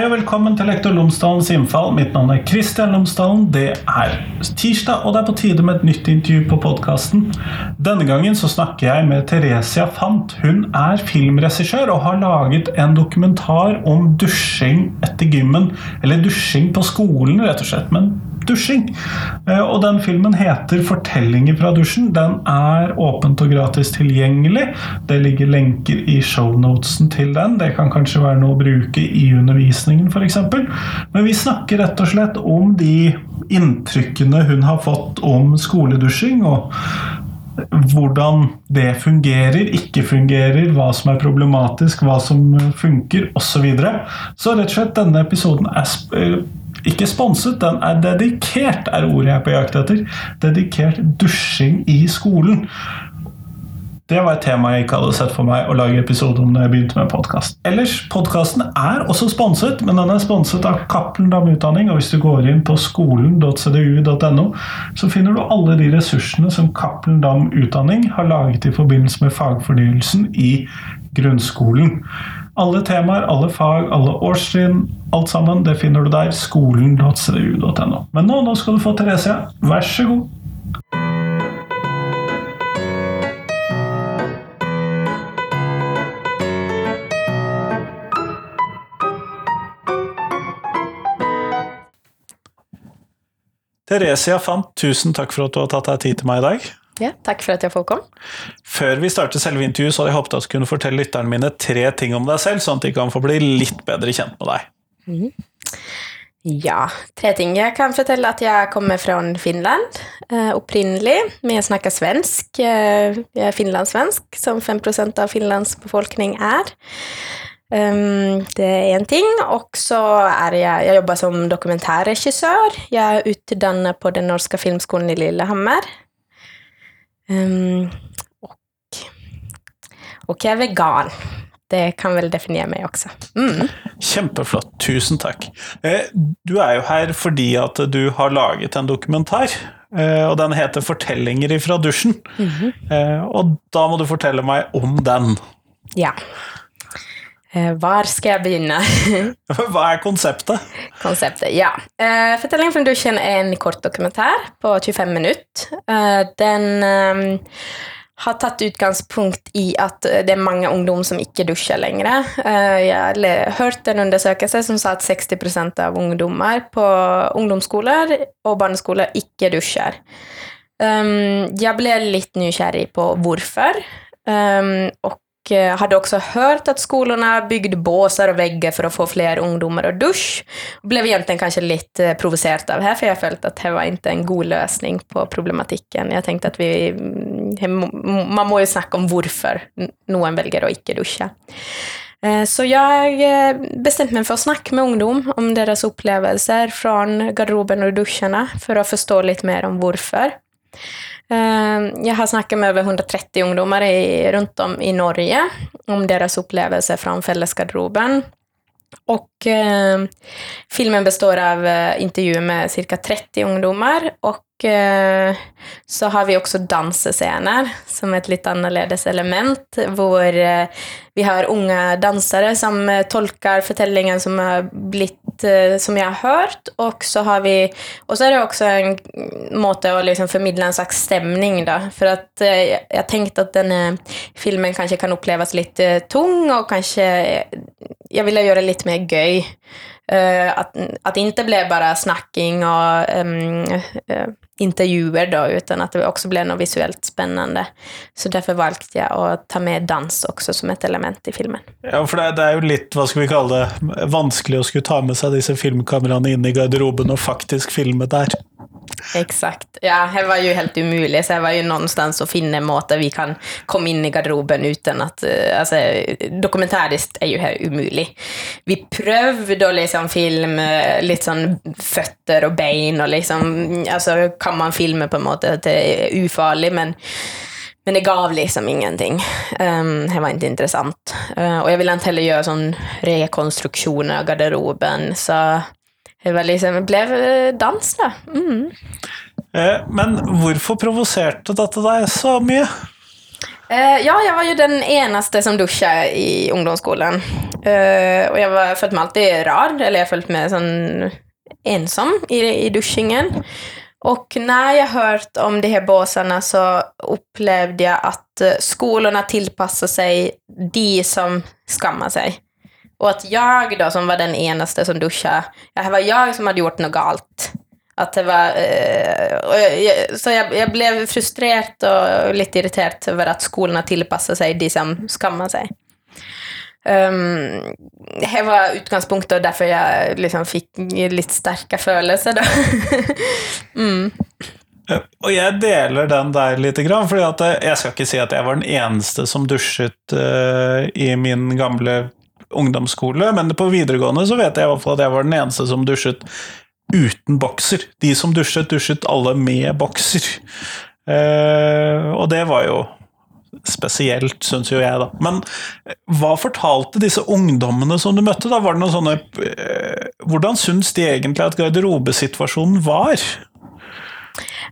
Hei og velkommen til Lektor Lomsdalens innfall. Mitt navn er Kristian Lomsdalen. Det er tirsdag, og det er på tide med et nytt intervju på podkasten. Denne gangen så snakker jeg med Theresia Fant. Hun er filmregissør og har laget en dokumentar om dusjing etter gymmen. Eller dusjing på skolen, rett og slett. men dusjing. Eh, og den filmen heter 'Fortellinger fra dusjen'. Den er åpent og gratis tilgjengelig. Det ligger lenker i shownotesen til den. Det kan kanskje være noe å bruke i undervisningen, f.eks. Men vi snakker rett og slett om de inntrykkene hun har fått om skoledusjing. og hvordan det fungerer, ikke fungerer, hva som er problematisk, hva som funker osv. Så, videre. så rett og slett denne episoden er eh, ikke sponset, den er dedikert, er ordet jeg er på jakt etter. Dedikert dusjing i skolen. Det var et tema jeg ikke hadde sett for meg å lage episode om når jeg begynte med podkast. Ellers, podkasten er også sponset, men den er sponset av Cappelen Dam Utdanning. Og hvis du går inn på skolen.cdu.no, så finner du alle de ressursene som Cappelen Dam Utdanning har laget i forbindelse med fagfornyelsen i grunnskolen. Alle temaer, alle fag, alle årstrinn, alt sammen, det finner du der. Skolen.cdu.no. Men nå, nå skal du få Therese. Vær så god. Theresia Fant, tusen takk for at du har tatt deg tid til meg i dag. Ja, takk for at jeg får komme. Før vi starter selve intervjuet, så hadde jeg håpet at du kunne fortelle lytterne mine tre ting om deg selv, sånn at de kan få bli litt bedre kjent med deg. Mm. Ja, tre ting. Jeg kan fortelle at jeg kommer fra Finland eh, opprinnelig, men jeg snakker svensk. Eh, jeg er finlandssvensk, som 5% av Finlands befolkning er. Um, det er én ting. Og så er jeg Jeg jobber som dokumentarregissør. Jeg er utdannet på Den norske filmskolen i Lillehammer. Um, och, och jag är vegan. Det kan vel definere meg også. Mm. Kjempeflott. Tusen takk. Eh, du er jo her fordi at du har laget en dokumentar. Eh, og den heter 'Fortellinger ifra dusjen'. Mm -hmm. Og da må du fortelle meg om den. Ja. Eh, var skal jeg begynne? Hva er konseptet? Konseptet, ja. Fortellingen fra dusjen er en kort dokumentar på 25 minutter. Uh, den um, har tatt utgangspunkt i at det er mange ungdom som ikke dusjer lenger. Jeg har hørt en undersøkelse som sa at 60% av ungdommer på ungdomsskoler og barneskoler ikke dusjer. Um, jeg ble litt nysgjerrig på hvorfor. Um, og Eh, Eh, hade också hört att skolorna byggde båsar och väggar för att få fler ungdomar att dusch. Blev egentligen kanske lite eh, provocerad av det här, för jag följde att det var inte en god lösning på problematiken. Jag tänkte att vi, mm, mm, man må ju snacka om varför någon väljer att icke duscha. Eh, så jag bestämde mig för att snacka med ungdom om deras upplevelser från garderoben och duscharna för att förstå lite mer om varför. Ehm, jag har snackat med över 130 ungdomar i, runt om i Norge om deras upplevelser från fällesgarderoben. Och eh, filmen består av eh, intervjuer med cirka 30 ungdomar och Eh, så har vi också dansscener som ett lite annorlunda element, där eh, vi har unga dansare som eh, tolkar berättelsen som har blivit, som jag har hört. Och så har vi, och så är det också en måte att liksom förmedla en slags stämning då, för att jag tänkte att den här filmen kanske kan upplevas lite tung och kanske, jag ville göra lite mer göj. Eh, att, att det inte blev bara snacking och um, uh, intervjuer då, utan att det också blev något visuellt spännande. Så därför valde jag att ta med dans också som ett element i filmen. Ja, för det, det är ju lite, vad ska vi kalla det, vanskligt att skulle ta med sig dessa filmkamerorna in i garderoben och faktiskt filma där. Exakt. Ja, det var ju helt omöjligt. Alltså, så det var ju någonstans att finna en måte vi kan komma in i garderoben utan att, eh, alltså dokumentäriskt är ju här omöjligt. Vi prövade liksom film, eh, lite sån fötter och ben och liksom, alltså kan man filma på något sätt att det är ofarligt, men men det gav liksom ingenting. Um, det var inte intressant. Uh, och jag ville inte heller göra sån rekonstruktioner av garderoben, så det var liksom, det blev eh, dans, da. Mm. Eh, men hvorfor provoserte dette deg så mye? Eh, ja, jag var ju den enaste som duschade i ungdomsskolan. Eh, och jag var, följt mig alltid rar, eller jag följt med sån ensam i, i duschingen. Och när jag hört om de här båsarna så upplevde jag att skolorna tillpassar sig de som skammar sig. Och att jag då, som var den enaste som duschade, det var jag som hade gjort något galt. Att det var, eh, så jag, jag blev frustrerad och lite irriterad över att skolorna tillpassar sig de som skammar sig. Um, det var och därför jag liksom fick lite starka känslor. Da. mm. Eh, och jag delar den där lite grann, för eh, jag ska inte säga si jag var den enda som duschade uh, i min gamla ungdomsskole, men på videregående så vet jeg i hvert fall at jeg var den eneste som dusjet uten bokser. De som dusjet, dusjet alle med bokser. Uh, og det var jo spesielt, syns jo jeg, da. Men eh, hva fortalte disse ungdommene som du møtte? da? Var det noen sånne eh, Hvordan syns de egentlig at garderobesituasjonen var?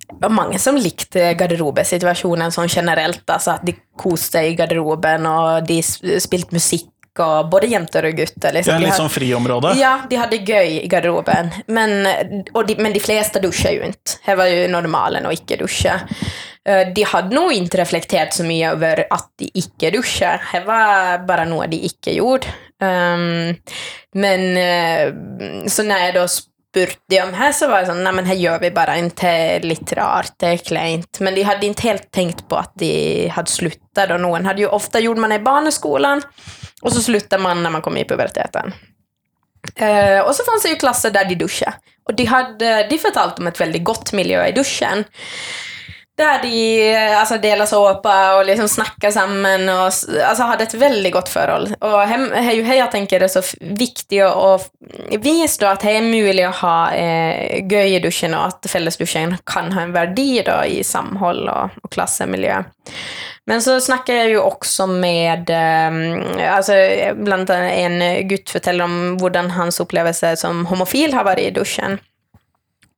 Det var mange som likte garderobesituasjonen sånn generelt. Altså at de koste i garderoben, og de spilte musikk og både jenter og gutter. Liksom. Det litt sånn friområde? Ja, de hadde gøy i garderoben. Men, de, men de fleste dusja jo ikke. Det var jo normalen å ikke dusje. Eh, de hadde nog ikke reflektert så mye over at de ikke dusjer. Det var bare noe de ikke gjorde. Um, men uh, så når jeg da spurte de om her, så var det sånn Nei, men her gjør vi bare ikke litt rart, det er kleint. Men de hadde ikke helt tenkt på at de hadde sluttet. Og noen hadde jo ofte gjort man i barneskolen, och så slutar man när man kommer i puberteten. Eh, och så fanns det ju klasser där de duschade. Och de, hade, de fortalte om ett väldigt gott miljö i duschen. Där de alltså, delade såpa och liksom snackade samman och alltså, hade ett väldigt gott förhåll. Och det är ju här jag tänker det är så viktigt att visa att det är möjligt att ha eh, göj i duschen och att fällesduschen kan ha en värde då i samhället och, och klassmiljö. Men så snackar jag ju också med, eh, alltså bland annat en gutt berättar om hur hans upplevelse som homofil har varit i duschen.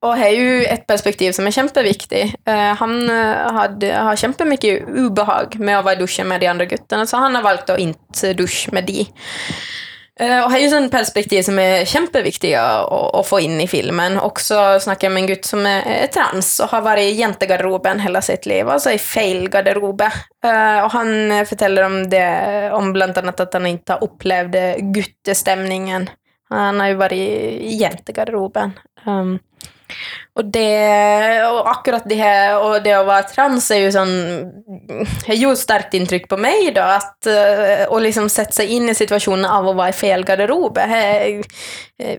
Och det är ju ett perspektiv som är jätteviktigt. Eh, han eh, hade, har har mycket obehag med att vara i duschen med de andra gutterna, så han har valt att inte duscha med de. Eh, och här har ju en perspektiv som är kjempeviktig att få in i filmen. Också snackar jag med en gutt som är trans och har varit i jentegarderoben hela sitt liv, Alltså i feil garderobe. Eh, han berättar om det, om bland annat att han inte har upplevt guttestämningen. Han har ju varit i jentegarderoben. Ehm, och det och akkurat det här och det att vara trans är ju sån, har gjort starkt intryck på mig då, att, eh, och liksom sätta sig in i situationen av att vara i fel garderob, det eh,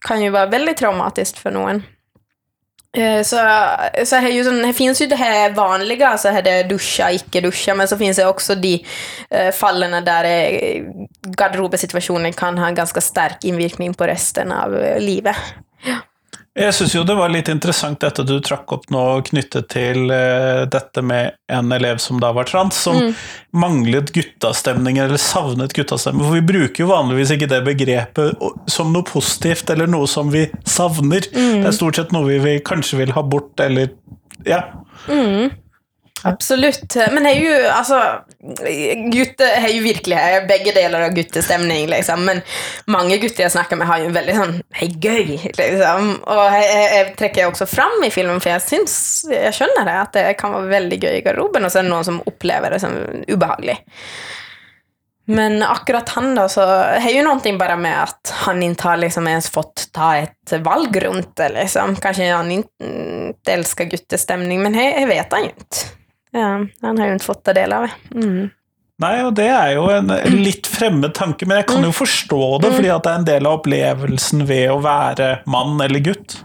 kan ju vara väldigt traumatiskt för någon. Eh, så, så det, sånn, här finns ju det här vanliga, så här det duscha, icke duscha, men så finns det också de fallen där garderobesituationen kan ha en ganska stark inverkan på resten av livet. Ja. Jeg syns jo det var litt interessant dette du trakk opp nå knyttet til uh, dette med en elev som da var trans, som mm. manglet guttastemning eller savnet guttastemning. For vi bruker jo vanligvis ikke det begrepet som noe positivt eller noe som vi savner. Mm. Det er stort sett noe vi, vi kanskje vil ha bort, eller Ja. Mm. Absolutt. Men det er jo altså Gutter har jo virkelig eh, begge deler av guttestemning, liksom. Men mange gutter jeg snakker med, har jo veldig sånn Hei, gøy, liksom. Og jeg, jeg trekker også fram i filmen, for jeg syns Jeg skjønner det, at det kan være veldig gøy i garderoben, og så er det noen som opplever det som ubehagelig. Men akkurat han da, så har ju någonting bara med att han inte har liksom ens fått ta ett valg runt det. liksom. Kanske han inte mm, älskar guttestämning, men det vet han ju inte. Ja, han har jo ikke fått ta del av. Mm. Nei, og det er jo en litt fremmed tanke, men jeg kan jo mm. forstå det, fordi at det er en del av opplevelsen ved å være mann eller gutt.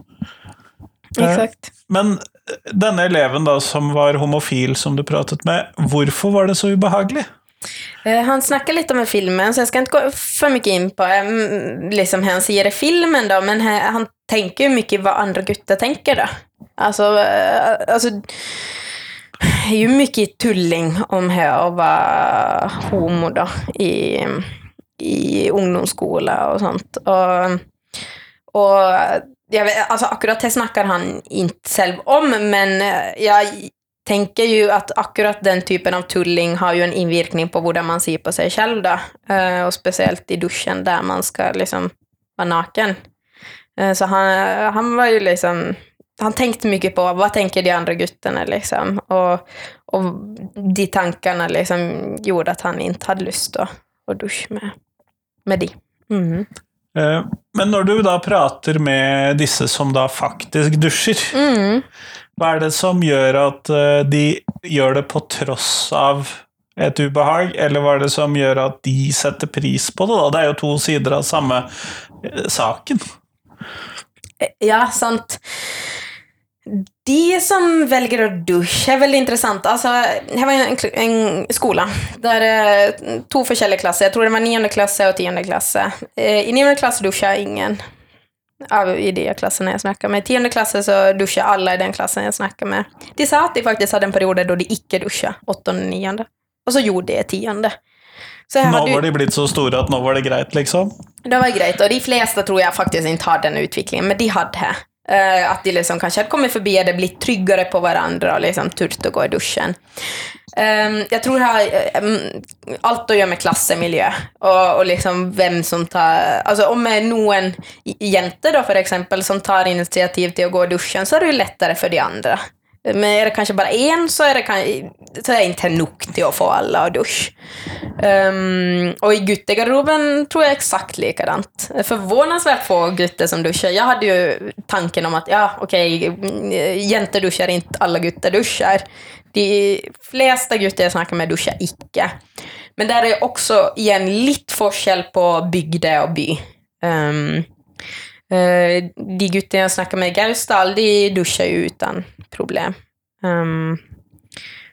Exakt. Men denne eleven da, som var homofil, som du pratet med, hvorfor var det så ubehagelig? Eh, han snakker litt om filmen, så jeg skal ikke gå for mye inn på liksom, han sier i filmen, da, men han tenker jo mye hva andre gutter tenker. da. Altså, eh, altså är ju mycket tulling om att vara homo då, i, i ungdomsskola och sånt. Och, och jag vet, alltså akkurat det snackar han inte själv om, men jag tänker ju att akkurat den typen av tulling har ju en inverkan på hur man ser på sig själv då. Eh, och speciellt i duschen där man ska liksom vara naken. Eh, så han, han var ju liksom, han tänkte mycket på vad tänker de andra gutterna liksom. Och, och de tankarna liksom gjorde att han inte hade lust att, att duscha med, med de. Mm. Eh, Men når du da prater med disse som da faktisk dusjer, Mm. hva er det som gjør at eh, de gjør det på tross av et ubehag, eller hva er det som gjør at de setter pris på det? da? Det er jo to sider av samme eh, saken. Ja, sant. De som väljer att duscha är väldigt intressant. Alltså, här var en, en skola där eh, två olika klasser, jag tror det var nionde klasse och tionde klasse. Eh, I nionde klass duschar ingen av i de klasserna jag snackar med. I tionde klasse så duschar alla i den klassen jag snackar med. De sa att de faktiskt hade en period då de icke duschade, åttonde nionde. Och så gjorde de tionde. Så hade ju- var de blitt så store at nå var det greit, liksom. det var grejt och de flesta tror jag faktiskt inte har den utvecklingen, men de hade det. Uh, att de liksom kanske hade kommit förbi det, blivit tryggare på varandra och liksom turt att gå i duschen. Um, jag tror det har um, ehm, allt att göra med klass och miljö och, och liksom vem som tar... Alltså om det är någon j- jente då för exempel som tar initiativ till att gå i duschen så är det ju lättare för de andra. Men är det kanske bara en så är det, kan- så är det inte nog till att få alla att duscha. Um, och i guttegarderoben tror jag exakt likadant. Förvånansvärt få gutter som duschar. Jag hade ju tanken om att ja, okej, okay, jäntor duschar inte, alla gutter duschar. De flesta gutter jag snackar med duschar icke. Men där är också igen lite forskel på bygde och by. Um, Eh, de gutten jag snackar med i Gausdal, de duschar ju utan problem. Um,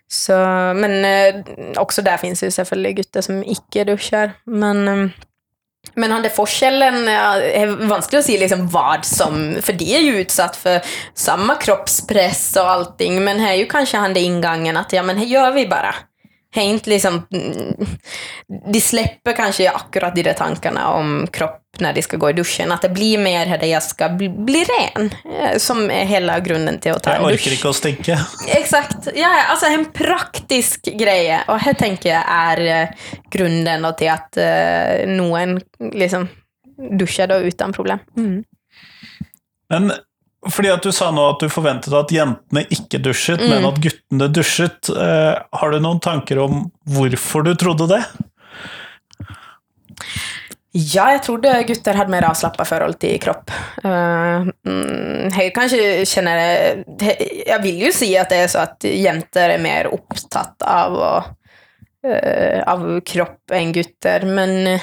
så, men eh, också där finns ju selvfølgelig gutter som icke duschar. Men, um, men han det forskjellen eh, är vanskelig att säga liksom vad som, för de är ju utsatt för samma kroppspress och allting, men här är ju kanske han det ingången att ja men här gör vi bara. Inte liksom, mm, de släpper kanske akkurat de där tankarna om kropp när de ska gå i duschen, att det blir mer här där jag ska bli, bli ren, eh, som är hela grunden till att ta en dusch. ikke å stinke. Exakt. Ja, alltså en praktisk grej. Och här tänker jag är eh, grunden till att eh, någon liksom duschar då utan problem. Mm. Men fordi at du sa nå at du forventet at jentene ikke dusjet, men at guttene dusjet, eh, har du noen tanker om hvorfor du trodde det? Ja, jag trodde gutter hade mer avslappnat förhåll till kropp. Uh, mm, jag kanske känner... he- Jag vill ju se att det är så att jäntor är mer upptatt av, och, eh, av kropp än gutter, men...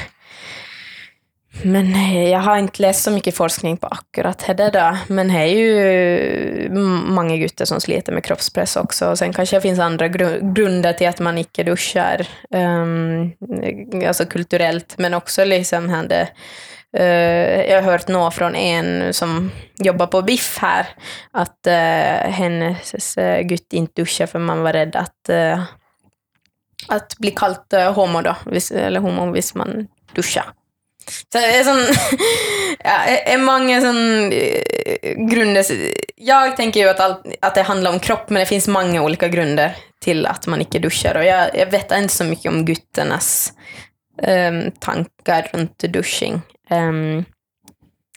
Men jag har inte läst så mycket forskning på akkurat det där. Men det är ju många gutter som sliter med kroppspress också. Och sen kanske det finns andra gru- grunder till att man inte duschar. Um, alltså kulturellt, men också liksom hände Uh, eh, jag har hört nå från en som jobbar på Biff här, att uh, hennes uh, gutt inte duschar för man var rädd att, uh, att bli kallt uh, homo då, vis, eller homo om man duschar. Så det är sån, ja, är- många sån eh, grunder. Jag tänker ju att, allt, att det handlar om kropp, men det finns många olika grunder till att man inte duschar. Och jag, jag vet inte så mycket om gutternas um, tankar runt dusching. Um,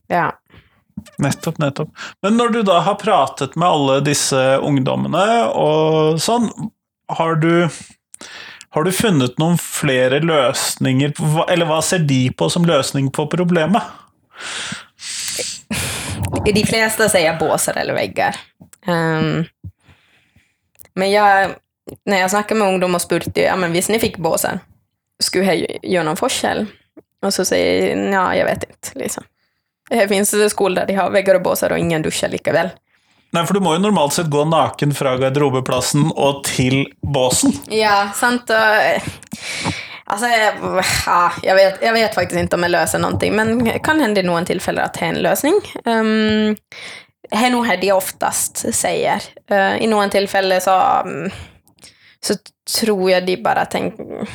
ja. Nettopp, nettopp. Men när du då har pratat med alla dessa ungdomarna och sånt, har du, har du funnit någon flera lösningar? på eller vad ser de på som lösning på problemet? De flesta säger båsar eller väggar. Um, men jag, när jag snackar med ungdomar och spurt, ja men visst ni fick båsar, skulle jag göra någon forskel? Och så säger jag, ja jag vet inte. Liksom. Det finns skolor där de har väggar och båsar och ingen duschar lika väl. Nei, for du må jo normalt sett gå naken fra garderobeplassen og til båsen. Ja, sant. Og alltså, ja, jag, vet, jag vet faktiskt inte om jag löser någonting, men kan hända i någon tillfälle att det är en lösning. Um, det är nog det de oftast säger. Uh, eh, I någon tillfälle så, um, så tror jag de bara tänker...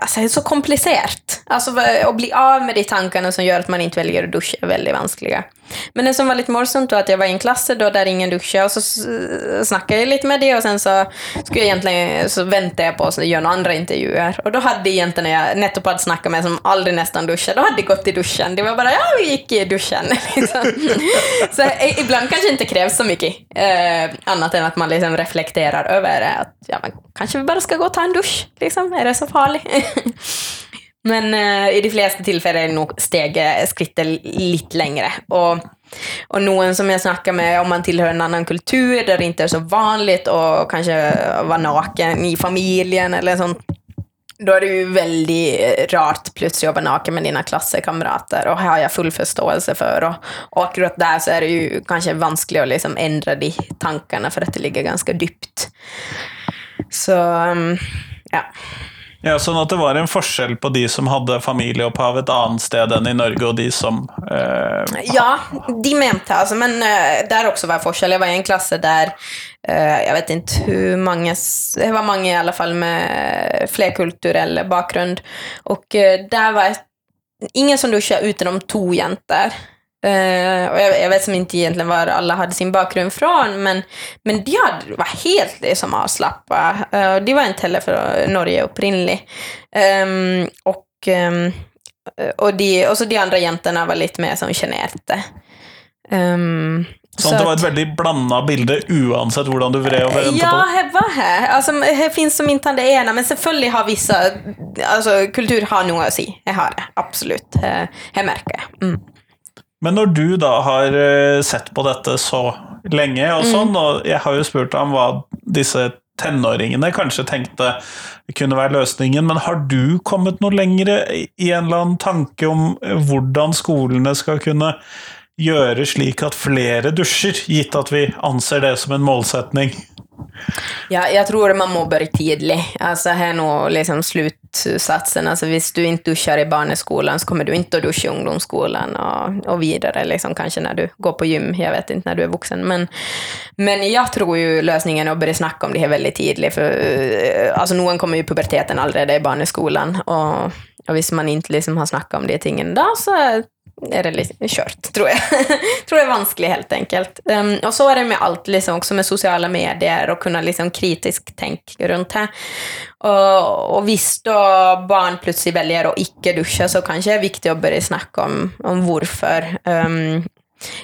Alltså, det är så komplicerat Alltså att bli av med de tankarna som gör att man inte väljer att duscha är väldigt vanskliga. Men det som var lite morsomt var att jag var i en klass då där ingen duschade och så snackade jag lite med det och sen så skulle jag egentligen, så väntade jag på att göra några andra intervjuer. Och då hade egentligen när jag nettopp hade snackat med som aldrig nästan duschade, då hade de gått i duschen. Det var bara, ja vi gick i duschen. Liksom. så eh, ibland kanske inte krävs så mycket eh, annat än att man liksom reflekterar över det. Att, ja, man kanske vi bara ska gå och ta en dusch, liksom. Är det så farligt? Men eh, i de flesta tillfällen är nog steget, eh, skrittet lite längre. Och, och någon som jag snackar med, om man tillhör en annan kultur där det inte är så vanligt och kanske vara naken i familjen eller sånt, då är det ju väldigt eh, rart plötsligt att vara naken med dina klasskamrater och här har jag full förståelse för. Och, och akkurat där så är det ju kanske vanskligt att liksom ändra de tankarna för att det ligger ganska djupt. Så, um, ja. Ja, sånn at det var en forskjell på de som hadde familieopphav et annet sted enn i Norge, og de som eh... Ja, de mente alltså, men eh, uh, där också var forskjell. Jag var i en klass där, uh, eh, jag vet inte hur många, det var många i alla fall med flerkulturell bakgrund, och uh, eh, där var ingen som duschade utom två jäntor. Uh, och jag, jag, vet som inte egentligen var alla hade sin bakgrund från, men, men de hade, var helt liksom avslappnade. Uh, de var inte heller från Norge upprinnlig. Um, och, um, och, de, och så de andra jäntorna var lite mer som generade. Um, så det var ett väldigt blandat bilde oavsett hur du vred och vände Ja, det var här. Alltså, det finns som inte det ena, men selvfølgelig har vissa, alltså kultur har något att säga. Jag har det, absolut. Det märker jag. Mm. Men når du da har eh, sett på dette så lenge, og mm. sånn, og jeg har jo spurt ham hva disse tenåringene kanskje tenkte kunne være løsningen, men har du kommet noe lenger i en eller annen tanke om hvordan skolene skal kunne gjøre slik at flere dusjer, gitt at vi anser det som en målsetning? Ja, jag tror man må börja tidigt. Alltså här är nog liksom slutsatsen. Alltså, om du inte duschar i barneskolan så kommer du inte att duscha i ungdomsskolan och, och vidare, liksom, kanske när du går på gym. Jag vet inte när du är vuxen. Men, men jag tror ju lösningen är att börja snacka om det här väldigt tidigt. För, eh, alltså, någon kommer ju puberteten allerede i barneskolan. Och, och om man inte liksom har snackat om det tingen då så är det lite kört, tror jag. tror det är vanskligt helt enkelt. Um, och så är det med allt, liksom, också med sociala medier och kunna liksom, kritiskt tänka runt det. Och, och visst då barn plötsligt väljer att icke duscha så kanske det är viktigt att börja snacka om, om varför. Um,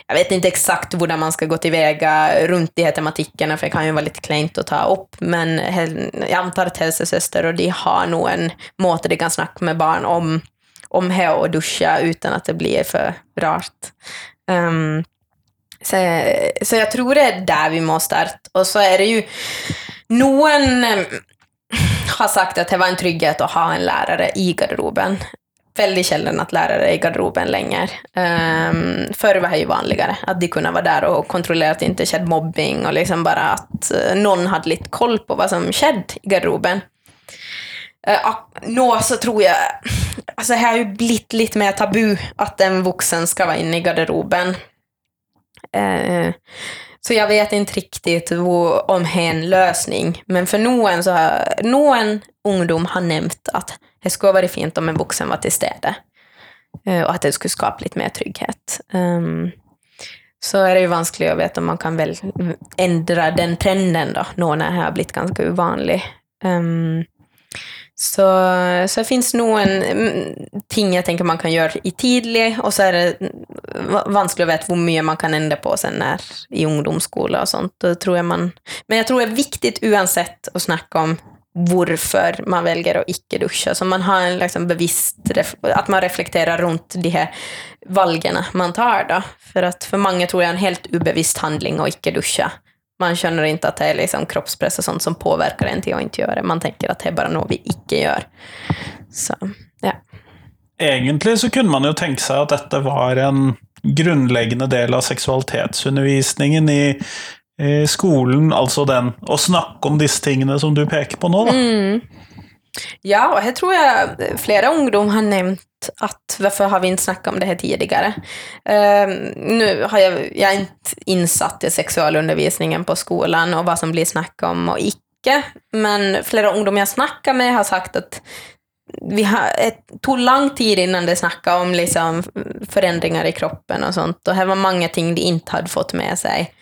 jag vet inte exakt hur man ska gå tillväga runt de här tematikerna, för det kan ju vara lite klent att ta upp, men jag antar att hälsosöster och de har nog en måte de kan snacka med barn om om här och duscha utan att det blir för rart. Um, så, så jag tror det är där vi måste starta. Och så är det ju, någon ehm, har sagt att det var en trygghet att ha en lärare i garderoben. Väldigt sällan att lärare är i garderoben längre. Um, förr var det ju vanligare att de kunde vara där och kontrollera att det inte skedde mobbing och liksom bara att eh, någon hade lite koll på vad som skedde i garderoben. Uh, nå så tror jag, alltså det har ju blivit lite mer tabu att en vuxen ska vara inne i garderoben. Uh, så jag vet inte riktigt om det är en lösning, men för någon, så har, någon ungdom har nämnt att det skulle vara fint om en vuxen var till stede uh, eh, och att det skulle skapa lite mer trygghet. Um, så är det ju vanskligt att veta om man kan väl ändra den trenden då, nu när det har blivit ganska ovanligt. Ehm, så, så det finns nog en mm, ting jag tänker man kan göra i tidlig och så är det mm, vanskligt att veta hur mycket man kan ändra på sen när i ungdomsskola och sånt. Då tror jag man, men jag tror det är viktigt oavsett att snacka om varför man väljer att icke duscha. Så man har en liksom bevisst, att man reflekterar runt de här valgerna man tar. Då. För att för många tror jag är en helt obevisst handling att icke duscha. Man känner inte att det är liksom kroppspress och sånt som påverkar en till att inte göra det. Man tänker att det är bara något vi icke gör. Så, ja. Egentligen så kunde man ju tänka sig att detta var en grundläggande del av sexualitetsundervisningen i, skolan, alltså den att snacka om dessa ting som du pekar på nu. Mm. Ja, och här tror jag flera ungdomar har nämnt att varför har vi inte snackat om det här tidigare? Uh, nu har jag, jag är inte insatt i sexualundervisningen på skolan och vad som blir snack om och icke, men flera ungdomar jag snackar med har sagt att vi har, det tog lång tid innan det snackade om liksom förändringar i kroppen och sånt. Och här var många ting de inte hade fått med sig.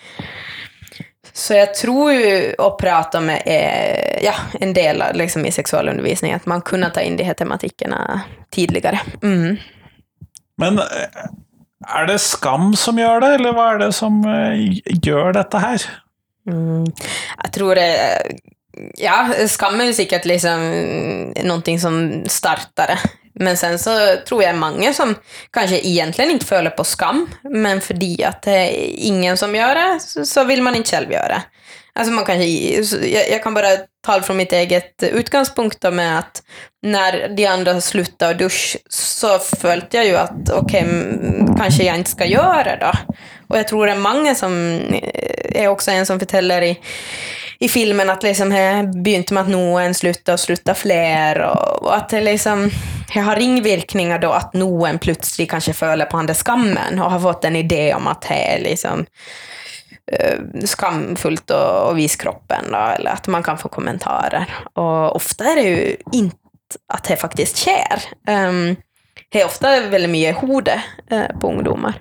Så jag tror ju att prata med eh, ja, en del liksom, i sexualundervisning, att man kunde ta in de här tematikerna tidigare. Mm. Men eh, är det skam som gör det, eller vad är det som eh, gör detta här? Mm. Jag tror det Ja, skam är ju säkert liksom någonting som startade. Men sen så tror jag många som kanske egentligen inte följer på skam, men för att det är ingen som gör det, så vill man inte själv göra det. Alltså man kanske, jag, kan bara tala från mitt eget utgångspunkt med att när de andra slutade duscha så följde jag ju att okej, okay, kanske jag inte ska göra det då. Och jag tror det är många som eh, är också en som berättar i i filmen att liksom det begynte med att någon slutade och slutade fler och, och att det liksom det har ringvirkningar då att någon plötsligt kanske följer på den skammen och har fått en idé om att det är liksom uh, skamfullt och visa kroppen då, eller att man kan få kommentarer. Och ofta är det ju inte att det faktiskt sker. Um, det är ofta väldigt mycket hode eh, på ungdomar.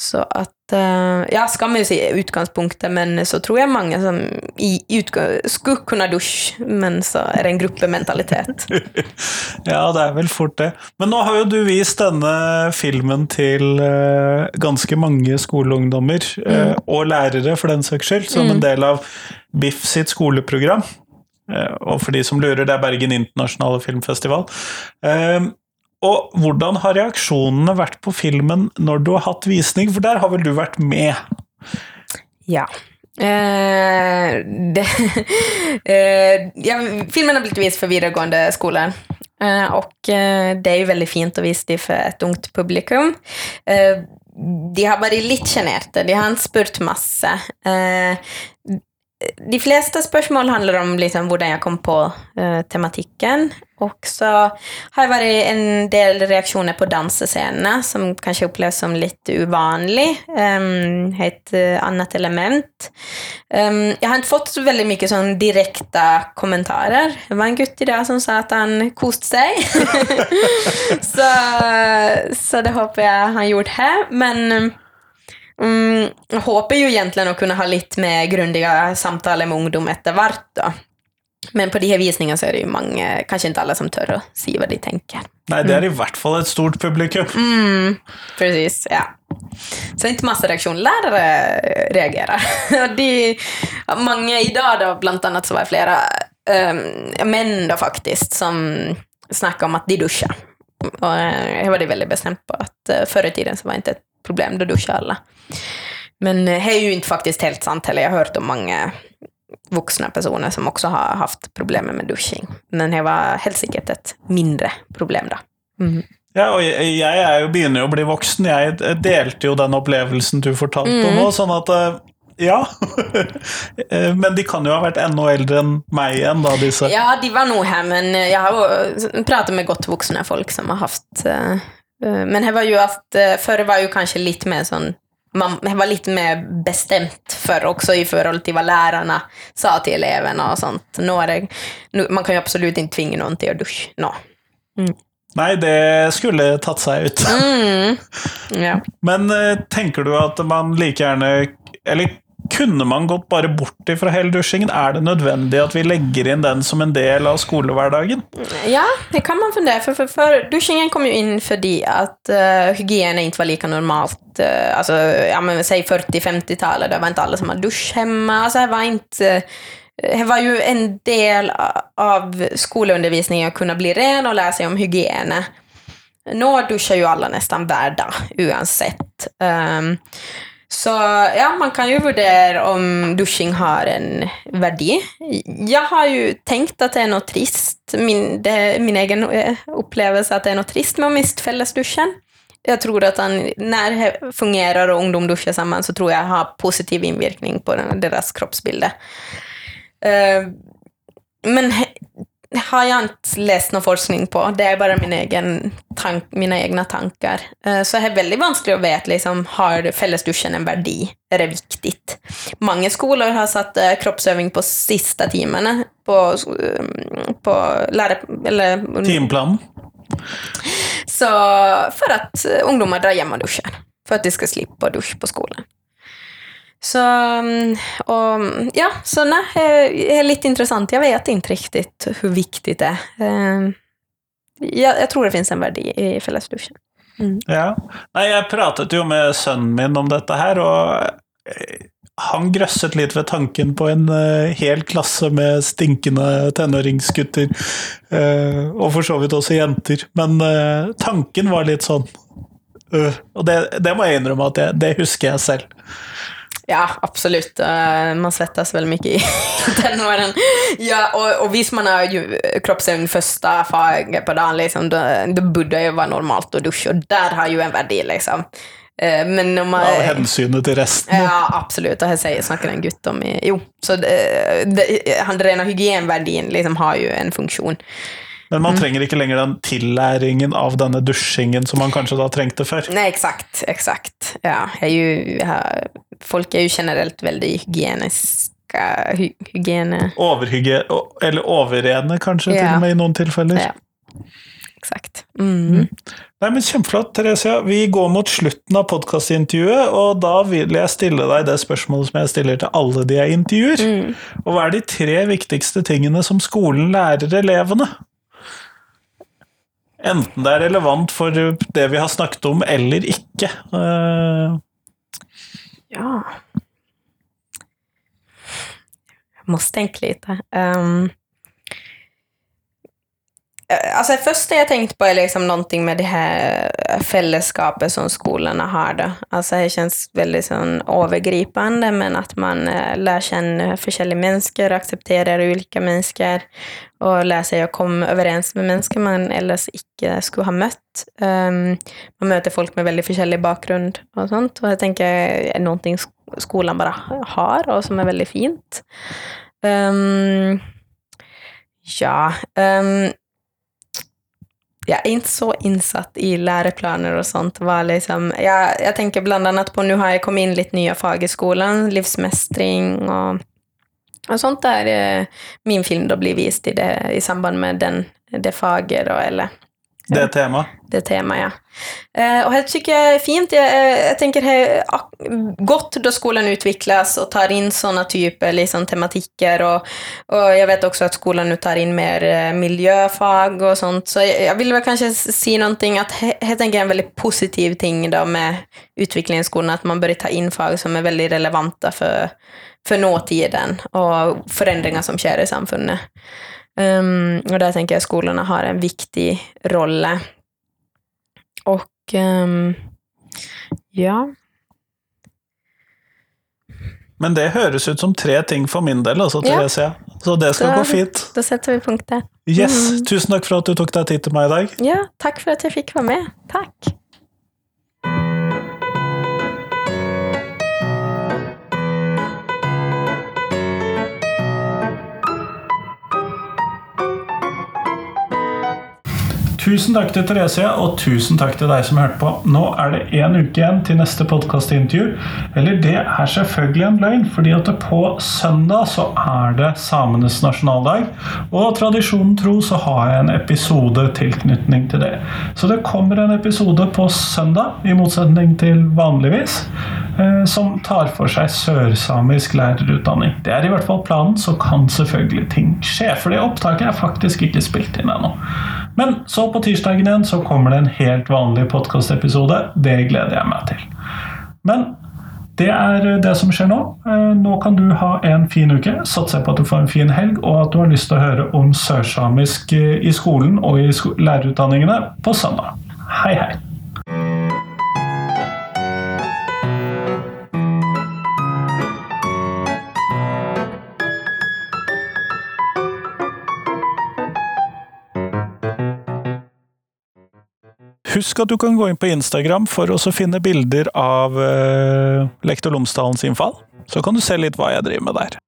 Så att, uh, ja, skam är ju utgångspunkten, men så tror jag många som i skulle kunna duscha, men så är det en gruppmentalitet. ja, det är väl fort det. Men nu har ju du visat denna filmen till uh, ganska många skolungdomar, uh, mm. och lärare för den saks skyld, som mm. en del av BIFF sitt skoleprogram. Och för de som lurer, det är Bergen internationella filmfestival. Og hvordan har reaksjonene vært på filmen når du har hatt visning? For der har vel du vært med? Ja. Eh, det, eh, ja, filmen har blivit vist för videregående skolor. Eh, och eh, det är ju väldigt fint att visa det för ett ungt publikum. Eh, de har varit lite generade, de har inte spurt massa. Eh, Eh, de flesta spörsmål handlar om liksom hur jag kom på uh, tematiken. Och så har det varit en del reaktioner på dansscenerna som kanske upplevs som lite ovanlig. Um, ett eh, annat element. Um, jag har inte fått så väldigt mycket sån direkta kommentarer. Det var en gutt idag som sa att han kost sig. så, så det hoppas jag han gjort här. Men Mm, jag hoppas ju egentligen att kunna ha lite mer grundiga samtal med ungdom eftervart då. Men på de här visningarna så är det ju många, kanske inte alla som tör att säga vad de tänker. Nej, det är mm. i vart fall ett stort publikum. Mm, precis, ja. Så inte massa reaktioner. Lärare reagerar. de, många idag då, bland annat så var det flera um, män då faktiskt, som snackade om att de duschar. Och eh, jag var det väldigt bestämt på att uh, förr i tiden så var inte ett problem, då duschar alla. Men det är ju inte faktiskt helt sant heller. Jag har hört om många vuxna personer som också har haft problem med dusching. Men det var helt säkert ett mindre problem då. Mm. Ja, og jeg, jeg er jo begynner å bli voksen. Jag delte ju den upplevelsen du fortalte mm. om nå. sånn at eh, ja. men de kan ju ha varit ännu äldre än mig igen då, disse. Ja, de var nog här, men jag har pratat med gott vuxna folk som har haft uh, men det var ju att förr var ju kanske lite mer sån man var lite mer bestämt för också i förhållande till vad lärarna sa till eleverna och sånt. Nu är det, nu, man kan ju absolut inte tvinga någon till att duscha. No. Mm. Nej, det skulle tagit sig ut. Mm. Ja. Men äh, tänker du att man lika gärna, eller kunde man gått bare bort ifrån helduschingen? Är det nödvändigt att vi lägger in den som en del av skolvardagen? Ja, det kan man fundera for, for, for dusjingen kom ju in för att uh, eh, hygienen inte var lika normalt. Uh, altså, ja, men, säg 40-50-talet, det var inte alla som hade dusch hemma. Altså, det var ikke Det var eh, ju en del av skolundervisningen att kunna bli ren och lära sig om hygien. Nu duschar ju alla nästan varje dag, oavsett. Um, ehm, så ja, man kan ju värdera om duschning har en värde. Jag har ju tänkt att det är något trist, min, det, min egen eh, upplevelse att det är något trist med att mista fällesduschen. Jag tror att han, när det fungerar och ungdom duschar samman så tror jag har positiv inverkan på deras kroppsbilder. Uh, men har jag inte läst någon forskning på. Det är bara min egen tank, mina egna tankar. Eh, så det är väldigt vanskligt att veta, liksom, har fällesduschen en värde? Är det viktigt? Många skolor har satt eh, kroppsövning på sista timmarna på, eh, på läre, eller, Timeplanen. Så för att eh, ungdomar drar hem och duschar. För att de ska slippa dusch på skolan. Så, mm, och, ja, så nej, det är lite intressant. Jag vet inte riktigt hur viktigt det är. Eh, Jag, jag tror det finns en värde i, fällesduschen. Ja. Nei, jeg pratet jo med sønnen min om dette her, og eh, han grøsset litt ved tanken på en eh, hel klasse med stinkende tenåringsgutter. eh, og for så vidt også jenter. Men eh, tanken var litt sånn øh, Og det, det må jeg innrømme at jeg, det husker jeg selv. Ja, absolut. Eh, Man svettas väl mycket i tenåren. Ja, och, och visst man har ju kroppsögn första faget på dagen, liksom, då, då borde ju vara normalt att duscha. Och där har ju en värde, liksom. Eh, Men om man... Av hensynet til resten. Ja, absolut. Det här säger, snackar en gutt om. i- Jo, så det, det, rena hygienverdien liksom har ju en funktion. Men man trenger ikke lenger den tillæringen av denne dusjingen som man kanskje da trengte før. Nej, exakt, exakt. Ja, jag är ju, ja, folk är ju generellt väldigt hygieniska. Hy, hygien, Overhygge, eller overrene, kanskje, til Ja. og med i noen tilfeller. ja, exakt. Mm. Nei, men Kjempeflott, Theresia. Vi går mot slutten av podkastintervjuet, og da vil jeg stille deg det spørsmålet som jeg stiller til alle de jeg intervjuer. Mm. Og hva er de tre viktigste tingene som skolen lærer elevene? Enten det er relevant for det vi har snakket om, eller ikke. Eh, Ja. Jag måste tänka lite. Um, alltså det första jag tänkt på är liksom någonting med det här fällskapet som skolorna har. Då. Alltså det känns väldigt sån övergripande, men att man eh, lär känna olika människor, accepterar olika människor och lär sig att komma överens med människor man ellers inte skulle ha mött. Um, man möter folk med väldigt olika bakgrund och sånt. Och jag tänker är någonting skolan bara har och som är väldigt fint. Um, ja, um, jag är inte så insatt i läroplaner och sånt. Var liksom, jag, jag tänker bland annat på, nu har jag kommit in lite nya fag i skolan, livsmästring och, och sånt där. eh, Min film då blir vist i, det, i samband med den, det fager då, eller det temaet. det tema, ja. Eh, och det tycker jag är fint. Jag, eh, jag tänker det är gott då skolan utvecklas och tar in sådana typer, liksom tematiker. Och, och jag vet också att skolan nu tar in mer eh, miljöfag och sånt. Så jag, jag vill väl kanske s- se någonting, att jag tänker en väldigt positiv ting då med utvecklingen i skolan, att man börjar ta in fag som är väldigt relevanta för, för nåtiden och förändringar som sker i samfundet. Um, och där tänker jag att skolorna har en viktig roll. Och ehm, ja, Men det høres ut som tre ting for min del, altså, Ja. Theresia. Så det skal Da- gå fint. då sätter vi punkt där. Yes, Mm. Tusen takk for at du tok deg tid til meg i dag. Ja, tack för att jag fick vara med. Tack. Tusen takk til Therese, og tusen takk til deg som hørte på. Nå er det én uke igjen til neste podkastintervju. Eller det er selvfølgelig en løgn, fordi at på søndag så er det samenes nasjonaldag. Og tradisjonen tro så har jeg en episode tilknytning til det. Så det kommer en episode på søndag, i motsetning til vanligvis, eh, som tar for seg sørsamisk lærerutdanning. Det er i hvert fall planen, så kan selvfølgelig ting skje. For det opptaket er faktisk ikke spilt inn ennå. Men så på tirsdagen igen så kommer det en helt vanlig podkastepisode. Det gleder jeg meg til. Men det är eh, det som sker nu. Eh, nu kan du ha en fin uke. Satser på att du får en fin helg, och att du har lust att höra om sørsamisk eh, i skolan och i lärarutbildningarna på söndag. Hej, hej. Husk att du kan gå in på Instagram för å så finne bilder av eh, Lektor Lomsdalens innfall. Så kan du se lite vad jag driver med där.